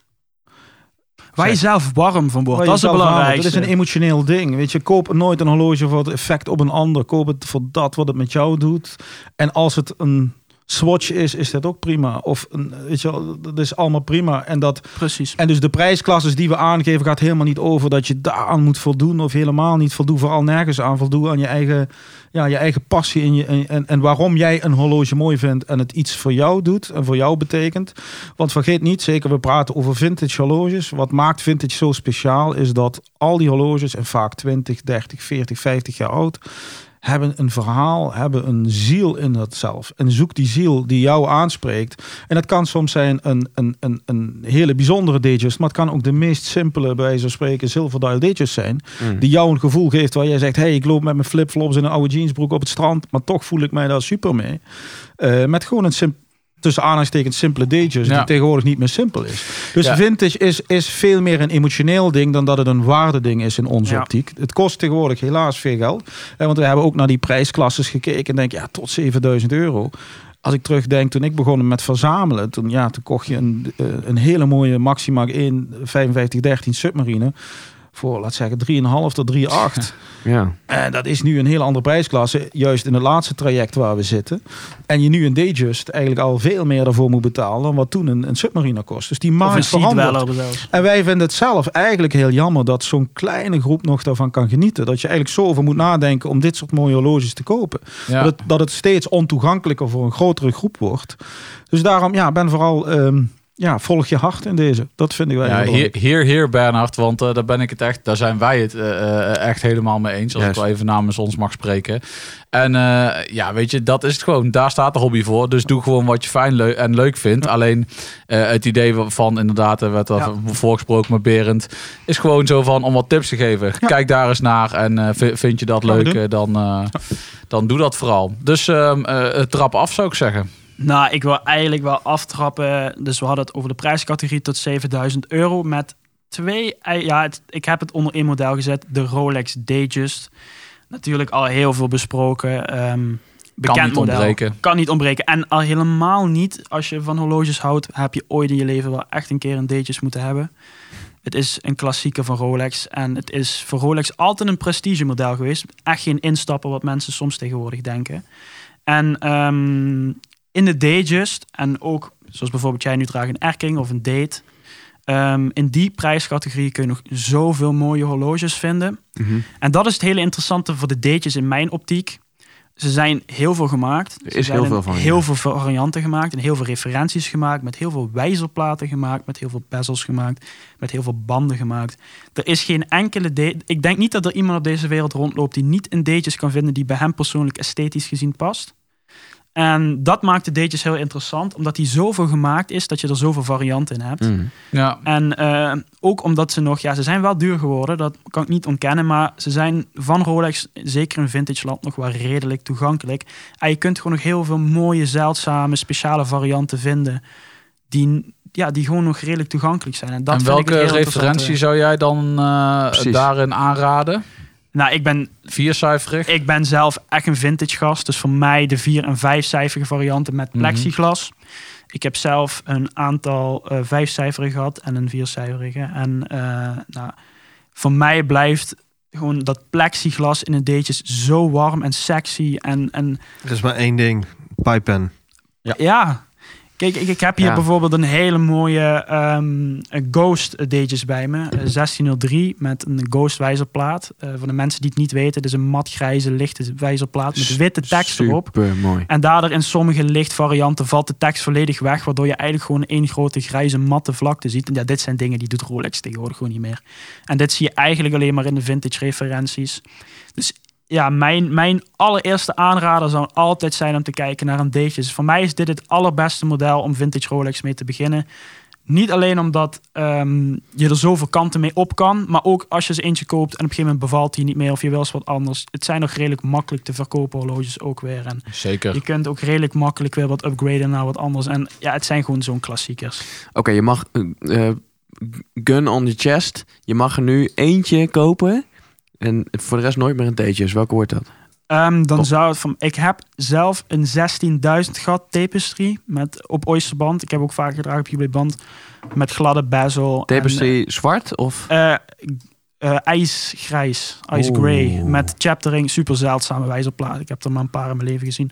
Waar je zelf warm van wordt. Dat is het belangrijkste. Dat is een emotioneel ding. Weet je, koop nooit een horloge voor het effect op een ander. Koop het voor dat wat het met jou doet. En als het een swatch is, is dat ook prima. Of weet je, wel, dat is allemaal prima. En dat Precies. en dus de prijsklasses die we aangeven gaat helemaal niet over dat je daaraan moet voldoen of helemaal niet voldoen. Vooral nergens aan voldoen aan je eigen, ja, je eigen passie en, je, en- en, en waarom jij een horloge mooi vindt en het iets voor jou doet en voor jou betekent. Want vergeet niet, zeker we praten over vintage horloges. Wat maakt vintage zo speciaal is dat al die horloges, en vaak 20, 30, 40, 50 jaar oud, hebben een verhaal, hebben een ziel in dat zelf. En zoek die ziel die jou aanspreekt. En dat kan soms zijn een, een, een, een hele bijzondere digest, maar het kan ook de meest simpele, bij wijze van spreken, zilverdial digest zijn. Mm. Die jou een gevoel geeft waar jij zegt, hey, ik loop met mijn flipflops en een oude jeansbroek op het strand, maar toch voel ik mij daar super mee. Eh, met gewoon een sim tussen aanhalingstekens simpele digest, Ja. die tegenwoordig niet meer simpel is. Dus Ja. vintage is, is veel meer een emotioneel ding dan dat het een waardeding is in onze Ja. optiek. Het kost tegenwoordig helaas veel geld. Eh, want we hebben ook naar die prijsklasses gekeken en denk ja, tot 7000 euro. Als ik terugdenk, toen ik begon met verzamelen, toen, ja, toen kocht je een, eh, een hele mooie Maxima 1 5513 Submarine voor, laat zeggen, 3,5 tot 3,8. Ja. En dat is nu een hele andere prijsklasse, juist in het laatste traject waar we zitten. En je nu een Datejust eigenlijk al veel meer daarvoor moet betalen dan wat toen een, een Submariner kost. Dus die markt verandert. En wij vinden het zelf eigenlijk heel jammer dat zo'n kleine groep nog daarvan kan genieten. Dat je eigenlijk zo over moet nadenken om dit soort mooie horloges te kopen. Ja. Dat, het, dat het steeds ontoegankelijker voor een grotere groep wordt. Dus daarom, ja, ben vooral, ehm, ja, volg je hart in deze. Dat vind ik wel Ja, heel hier, hier, hier Bernhard, want eh, daar ben ik het echt, daar zijn wij het eh, eh, echt helemaal mee eens. Als Juist. ik wel even namens ons mag spreken. En eh, ja, weet je, dat is het gewoon. Daar staat de hobby voor. Dus doe gewoon wat je fijn en leuk vindt. Alleen eh, het idee van, inderdaad, er werd al Ja. voorgesproken met Berend, is gewoon zo van om wat tips te geven. Ja. Kijk daar eens naar en eh, vind je dat Gaan we leuk, dan, eh, dan doe dat vooral. Dus ehm, eh, trap af zou ik zeggen. Nou, ik wil eigenlijk wel aftrappen. Dus we hadden het over de prijscategorie tot 7000 euro. Met twee, ja, het- ik heb het onder één model gezet. De Rolex Datejust. Natuurlijk al heel veel besproken. Ehm, bekend niet model. ontbreken. Kan niet ontbreken. En al helemaal niet, als je van horloges houdt, heb je ooit in je leven wel echt een keer een Datejust moeten hebben. Het is een klassieker van Rolex. En het is voor Rolex altijd een prestige model geweest. Echt geen instappen wat mensen soms tegenwoordig denken. En ehm, in de Datejust, en ook zoals bijvoorbeeld jij nu draagt een Erking of een Date. ehm, in die prijscategorie kun je nog zoveel mooie horloges vinden. Mhm. En dat is het hele interessante voor de Datejes in mijn optiek. Ze zijn heel veel gemaakt. Er is heel veel van, Heel ja. veel varianten gemaakt. En heel veel referenties gemaakt. Met heel veel wijzerplaten gemaakt. Met heel veel bezels gemaakt. Met heel veel banden gemaakt. Er is geen enkele date. Ik denk niet dat er iemand op deze wereld rondloopt die niet een datejes kan vinden die bij hem persoonlijk esthetisch gezien past. En dat maakt de datejes heel interessant. Omdat die zoveel gemaakt is dat je er zoveel varianten in hebt. Mhm. Ja, En eh, ook omdat ze nog, ja, ze zijn wel duur geworden, dat kan ik niet ontkennen, maar ze zijn van Rolex, zeker in vintage land, nog wel redelijk toegankelijk. En je kunt gewoon nog heel veel mooie, zeldzame, speciale varianten vinden, die, ja, die gewoon nog redelijk toegankelijk zijn. En, dat en vind ik welke referentie interessante- zou jij dan eh, daarin aanraden? Nou, ik ben, Viercijferig? ik ben zelf echt een vintage gast, dus voor mij de vier- en vijfcijferige varianten met Mhm. plexiglas. Ik heb zelf een aantal eh vijfcijferige gehad en een viercijferige. En eh, nou, voor mij blijft gewoon dat plexiglas in een datejes zo warm en sexy. En, en Er is maar één ding. Pipen. ja, kijk, ik, ik heb hier Ja. bijvoorbeeld een hele mooie ehm, Ghost datejes bij me. eh, 1603 met een Ghost wijzerplaat. Eh, voor de mensen die het niet weten, het is een matgrijze lichte wijzerplaat met witte tekst erop. Super mooi. En daardoor in sommige lichtvarianten valt de tekst volledig weg, waardoor je eigenlijk gewoon één grote grijze matte vlakte ziet. En ja, dit zijn dingen die doet Rolex tegenwoordig gewoon niet meer. En dit zie je eigenlijk alleen maar in de vintage referenties. Ja, mijn, mijn allereerste aanrader zou altijd zijn om te kijken naar een Datejust. Dus voor mij is dit het allerbeste model om vintage Rolex mee te beginnen. Niet alleen omdat ehm, je er zoveel kanten mee op kan, maar ook als je ze eentje koopt en op een gegeven moment bevalt die niet meer of je wil eens wat anders. Het zijn nog redelijk makkelijk te verkopen horloges ook weer. En Zeker. je kunt ook redelijk makkelijk weer wat upgraden naar wat anders. En ja, het zijn gewoon zo'n klassiekers. Oké, je mag eh, eh, gun on the chest. Je mag er nu eentje kopen. En voor de rest nooit meer een theetjes. Welke wordt dat? Ehm, dan Top. zou het van. Ik heb zelf een 16.000 gat tapestry met op oysterband. Ik heb ook vaak gedragen op jubileband met gladde bezel. en, Tapestry zwart of? eh, eh, ijsgrijs, ice grey, met chaptering, super zeldzame wijzerplaat. Ik heb er maar een paar in mijn leven gezien.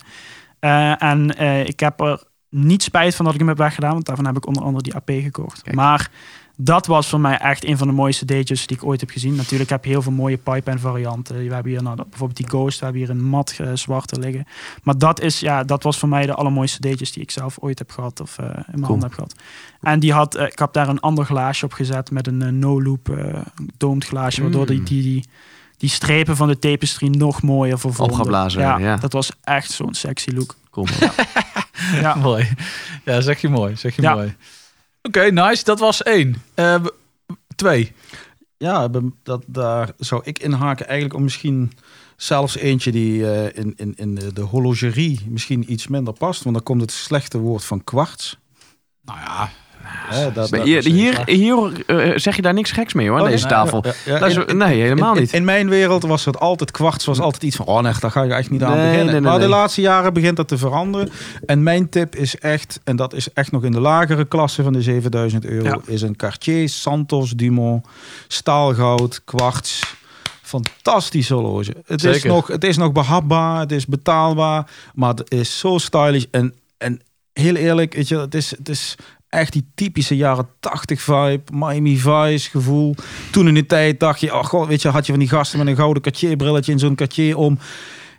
Eh, en eh, ik heb er niet spijt van dat ik hem heb weggedaan, want daarvan heb ik onder andere die AP gekocht. Kijk. Maar dat was voor mij echt een van de mooiste datejes die ik ooit heb gezien. Natuurlijk heb je heel veel mooie pipe en varianten. We hebben hier nou, bijvoorbeeld die Ghost, we hebben hier een mat eh, zwarte liggen. Maar dat, is, ja, dat was voor mij de allermooiste datejes die ik zelf ooit heb gehad of eh, in mijn Cool. handen heb gehad. En die had, eh, ik heb daar een ander glaasje op gezet met een eh, no-loop eh domed glaasje, waardoor die, Mm. die, die, die strepen van de tapestry nog mooier vervonden. Opgeblazen Ja, ja. dat was echt zo'n sexy look. Kom. Ja. Mooi. Ja, zeg je mooi. Zeg je Ja. mooi. Oké, nice. Dat was één. Eh, twee. Ja, dat, daar zou ik inhaken eigenlijk om misschien zelfs eentje die eh, in, in, in de, de horlogerie misschien iets minder past. Want dan komt het slechte woord van kwarts. Nou ja, Hè, dat- Maar dat hier hier, hier eh, zeg je daar niks geks mee hoor, aan Oh, deze nee, tafel. ja, ja, ja. Dat is- In- in- nee, helemaal in, niet. In, mijn wereld was het altijd kwarts, was altijd iets van, oh nee, daar ga je echt niet aan Nee, beginnen. nee, maar de laatste jaren begint dat te veranderen. En mijn tip is echt, en dat is echt nog in de lagere klasse van de 7000 euro, Ja. is een Cartier Santos Dumont staalgoud kwarts. Fantastisch horloge. Het is, nog, het is nog behapbaar, het is betaalbaar, maar het is zo stylish. En, en heel eerlijk, weet je, het is, het is echt die typische jaren 80 vibe, Miami Vice gevoel. Toen in de tijd dacht je, oh god, weet je, had je van die gasten met een gouden Cartier brilletje en zo'n Cartier om.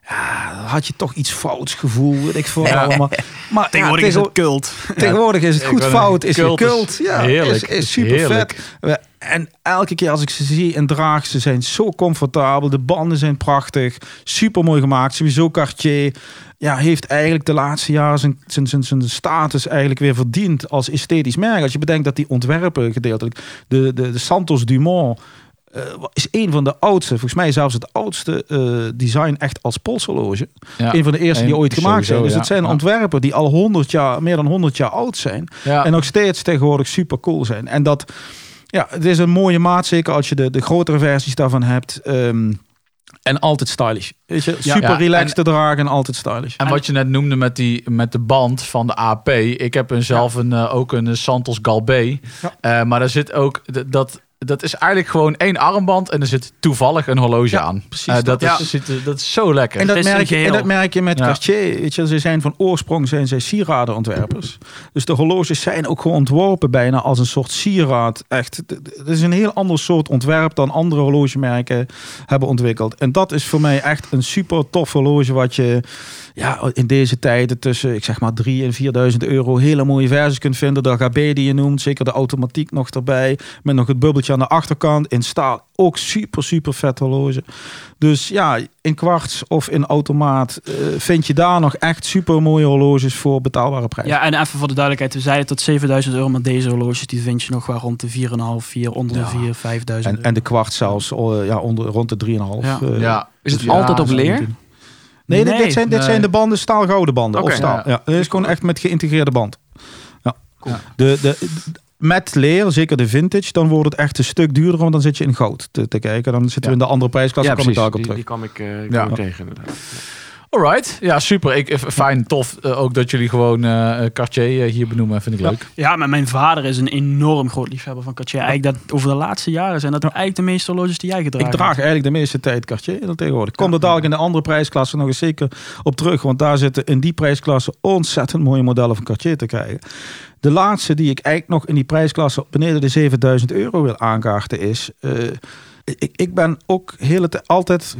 Ja, had je toch iets fouts gevoel, weet ik veel allemaal. Maar Tegenwoordig ja, is het cult. Tegenwoordig is het goed fout, is cult is gecult. Ja, heerlijk, is, is is super heerlijk. vet. En elke keer als ik ze zie en draag, ze zijn zo comfortabel. De banden zijn prachtig, super mooi gemaakt. Sowieso Cartier ja, heeft eigenlijk de laatste jaren zijn, zijn, zijn, zijn status eigenlijk weer verdiend als esthetisch merk. Als je bedenkt dat die ontwerpen gedeeltelijk, de, de, de Santos Dumont eh, is een van de oudste, volgens mij zelfs het oudste eh, design echt als polshorloge. ja. Een van de eerste die ooit gemaakt zijn. Dus ja. het zijn Ja. ontwerpen die al 100 jaar, meer dan 100 jaar oud zijn. ja. En nog steeds tegenwoordig super cool zijn. En dat, ja, het is een mooie maat, zeker als je de, de grotere versies daarvan hebt. Ehm, En altijd stylish. Weet je, super Ja, relaxed en- te dragen en altijd stylish. En wat je net noemde met, die, met de band van de AP. Ik heb een, zelf een, eh, ook een Santos Galbé. Ja. Eh, maar daar zit ook... Dat, dat is eigenlijk gewoon één armband en er zit toevallig een horloge Ja, aan. precies Eh, dat, dat. is, zit, dat is zo lekker. En dat, Het is een merk je, en dat merk je met Ja. Cartier. Weet je, ze zijn van oorsprong zijn zij sieradenontwerpers. Dus de horloges zijn ook gewoon ontworpen bijna als een soort sieraad. Echt, het- het is een heel ander soort ontwerp dan andere horlogemerken hebben ontwikkeld. En dat is voor mij echt een super tof horloge wat je ja, in deze tijden tussen, ik zeg maar 3 en 4000 euro hele mooie versies kunt vinden. De HB die je noemt, zeker de automatiek nog erbij. Met nog het bubbeltje aan de achterkant in staal. Ook super, super vet horloge. Dus ja, in kwarts of in automaat eh, vind je daar nog echt super mooie horloges voor betaalbare prijs. Ja, en even voor de duidelijkheid, we zeiden tot 7000 euro, maar deze horloges die vind je nog wel rond de 4,5, 4, onder Ja. de 4, 5000 En, en de kwart zelfs eh, ja, onder, rond de 3,5. Ja. eh, ja. Is het Ja, altijd op leer? Nee, dit- Nee, dit, zijn, dit nee. zijn de banden staalgouden banden. Oké. of staal. Ja. Ja. dit is gewoon echt met geïntegreerde band. Ja. Cool. De, de, met leer, zeker de vintage, dan wordt het echt een stuk duurder, want dan zit je in goud te, te kijken. Dan zitten we in de andere prijsklasse, Ja, kom ik precies. daar ook op Die, terug. die kwam ik, eh, Ja. ik tegen inderdaad. Alright. Ja, super. Ik, eh, fijn, tof eh, ook dat jullie gewoon eh, Cartier hier benoemen. Vind ik Ja. leuk. Ja, maar mijn vader is een enorm groot liefhebber van Cartier. Eigenlijk dat, over de laatste jaren zijn dat eigenlijk de meeste horloges die jij gedragen Ik draag eigenlijk de meeste tijd Cartier dan tegenwoordig. Ik kom er dadelijk in de andere prijsklasse nog eens zeker op terug. Want daar zitten in die prijsklasse ontzettend mooie modellen van Cartier te krijgen. De laatste die ik eigenlijk nog in die prijsklasse beneden de 7000 euro wil aankaarten is... eh, ik, ik ben ook tijd altijd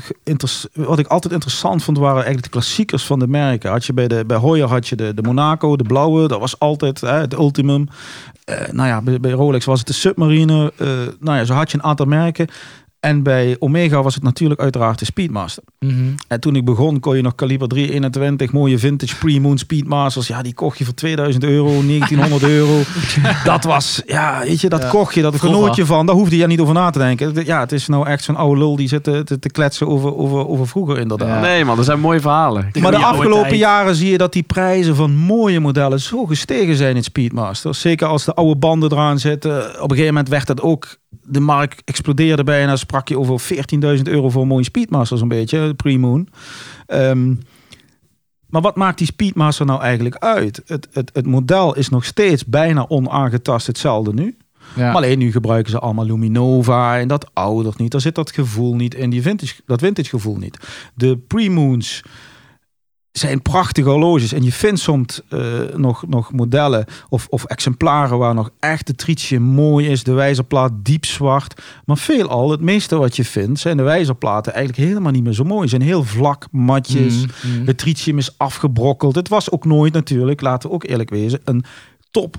wat ik altijd interessant vond waren eigenlijk de klassiekers van de merken. Had je bij de bij Hoyer had je de, de Monaco, de blauwe, dat was altijd hè, het ultimum. Eh, nou ja, bij, Rolex was het de Submariner. Eh, nou ja, zo had je een aantal merken. En bij Omega was het natuurlijk uiteraard de Speedmaster. En toen ik begon, kon je nog kaliber 321, mooie vintage pre-moon Speedmasters. Ja, die kocht je voor 2000 euro, 1900 euro. Dat was, ja, weet je, dat Ja. kocht je. Dat Vroeger. genoot je van. Daar hoefde je niet over na te denken. Ja, het is nou echt zo'n oude lul die zit te, te, te kletsen over, over, over vroeger inderdaad. Nee man, dat zijn mooie verhalen. Maar de afgelopen jaren zie je dat die prijzen van mooie modellen zo gestegen zijn in Speedmasters. Zeker als de oude banden eraan zitten. Op een gegeven moment werd dat ook. De markt explodeerde bijna. Sprak je over 14.000 euro voor een mooie Speedmaster, zo'n beetje. Pre-moon. Ehm, maar wat maakt die Speedmaster nou eigenlijk uit? Het, het, het model is nog steeds bijna onaangetast hetzelfde nu. Ja. Maar alleen nu gebruiken ze allemaal Luminova en dat oudert niet. Daar zit dat gevoel niet in, die vintage, dat vintage gevoel niet. De pre-moons zijn prachtige horloges. En je vindt soms eh, nog, nog modellen of, of exemplaren waar nog echt de tritium mooi is. De wijzerplaat diep zwart. Maar veelal, het meeste wat je vindt, zijn de wijzerplaten eigenlijk helemaal niet meer zo mooi. Ze zijn heel vlak, matjes. Mhm, mhm. Het tritium is afgebrokkeld. Het was ook nooit natuurlijk, laten we ook eerlijk wezen, een top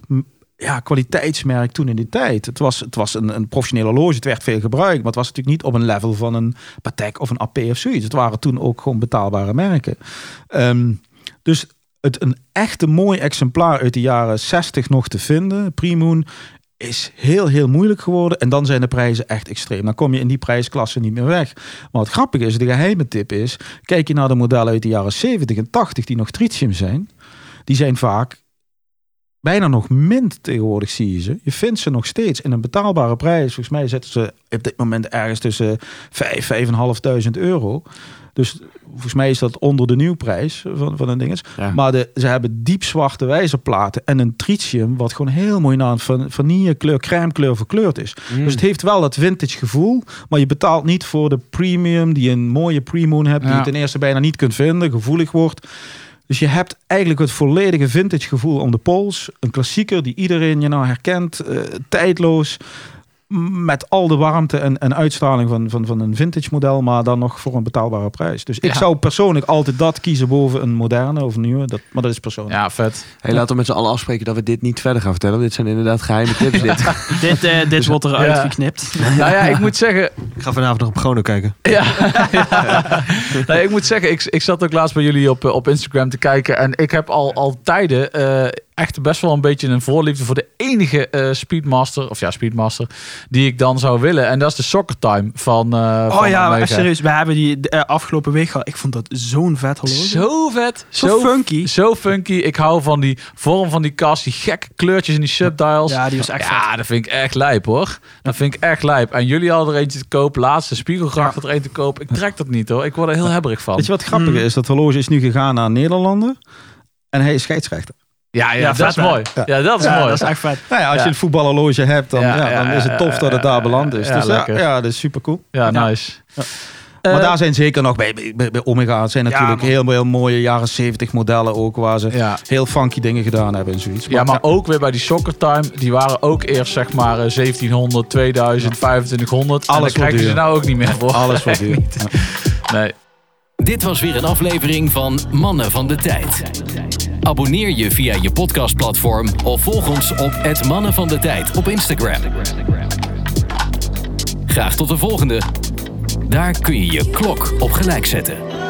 ja, kwaliteitsmerk toen in die tijd. Het was, het was een, een professionele horloge, het werd veel gebruikt, maar het was natuurlijk niet op een level van een Patek of een AP of zoiets. Het waren toen ook gewoon betaalbare merken. Ehm, dus het een echte mooi exemplaar uit de jaren 60 nog te vinden, Primoon, is heel, heel moeilijk geworden. En dan zijn de prijzen echt extreem. Dan kom je in die prijsklasse niet meer weg. Maar wat grappig is, de geheime tip is... kijk je naar de modellen uit de jaren 70 en 80 die nog tritium zijn... die zijn vaak bijna nog mint tegenwoordig, zie je ze. Je vindt ze nog steeds in een betaalbare prijs. Volgens mij zitten ze op dit moment ergens tussen 5, 5.500 euro. Dus volgens mij is dat onder de nieuwprijs van, van een dinges. Ja. Maar de, ze hebben diep zwarte wijzerplaten en een tritium... wat gewoon heel mooi naar een van- vanillekleur, crème kleur verkleurd is. Mm. Dus het heeft wel dat vintage gevoel. Maar je betaalt niet voor de premium die een mooie pre-moon hebt. Die je ten eerste bijna niet kunt vinden. Gevoelig wordt. Dus je hebt eigenlijk het volledige vintage gevoel om de pols. Een klassieker die iedereen je nou herkent. eh, tijdloos. Met al de warmte en, en uitstraling van, van, van een vintage model. Maar dan nog voor een betaalbare prijs. Dus ik Ja. zou persoonlijk altijd dat kiezen boven een moderne of een nieuwe. Dat, maar dat is persoonlijk. Ja, vet. Hey, laten we met z'n allen afspreken dat we dit niet verder gaan vertellen. Dit zijn inderdaad geheime tips. Dit. Dit, eh, dit wordt eruit Ja. geknipt. Nou ja, ik moet zeggen, Ik ga vanavond nog op Chrono kijken. Ja, ja. Nee, ik moet zeggen, ik, ik zat ook laatst bij jullie op, eh, op Instagram te kijken. En ik heb al, al tijden, eh, echt best wel een beetje een voorliefde voor de enige eh, Speedmaster, of ja, Speedmaster, die ik dan zou willen. En dat is de Soccer Time van. eh, Oh van ja, maar serieus. We hebben die eh, afgelopen week gehad. Ik vond dat zo'n vet horloge. Zo vet. Zo Zo, funky. Zo funky. Ik hou van die vorm van die kast, die gekke kleurtjes in die subdials. Ja, die was echt vet. Ja, dat vind ik echt lijp hoor. Dat vind ik echt lijp. En jullie hadden er eentje te koop. Laatste spiegelgracht had er een te koop. Ik trek dat niet hoor. Ik word er heel hebberig van. Weet je wat grappig Mm. is? Dat horloge is nu gegaan naar Nederlanden. En hij is scheidsrechter. Ja, ja, Ja, dat vet, is mooi. Ja, dat is Ja, mooi. dat is echt vet. Nou ja, als Ja. je een voetbalhorloge hebt, dan, Ja, ja, ja, dan is het tof dat het daar beland is. ja, dus ja, dat is super cool. Ja, Ja. nice. Ja. Eh, maar daar zijn zeker nog bij, bij, bij Omega zijn natuurlijk heel, heel mooie jaren 70 modellen ook, waar ze ja. heel funky dingen gedaan hebben en zoiets. ja, maar ook weer bij die Soccer Time. Die waren ook eerst zeg maar eh, 1700, 2000, 2500. Alles krijgen ze nou ook niet meer voor. alles wat duur. Nee. Dit was weer een aflevering van Mannen van de Tijd. Abonneer je via je podcastplatform of volg ons op het Mannen van de Tijd op Instagram. Graag tot de volgende. Daar kun je je klok op gelijk zetten.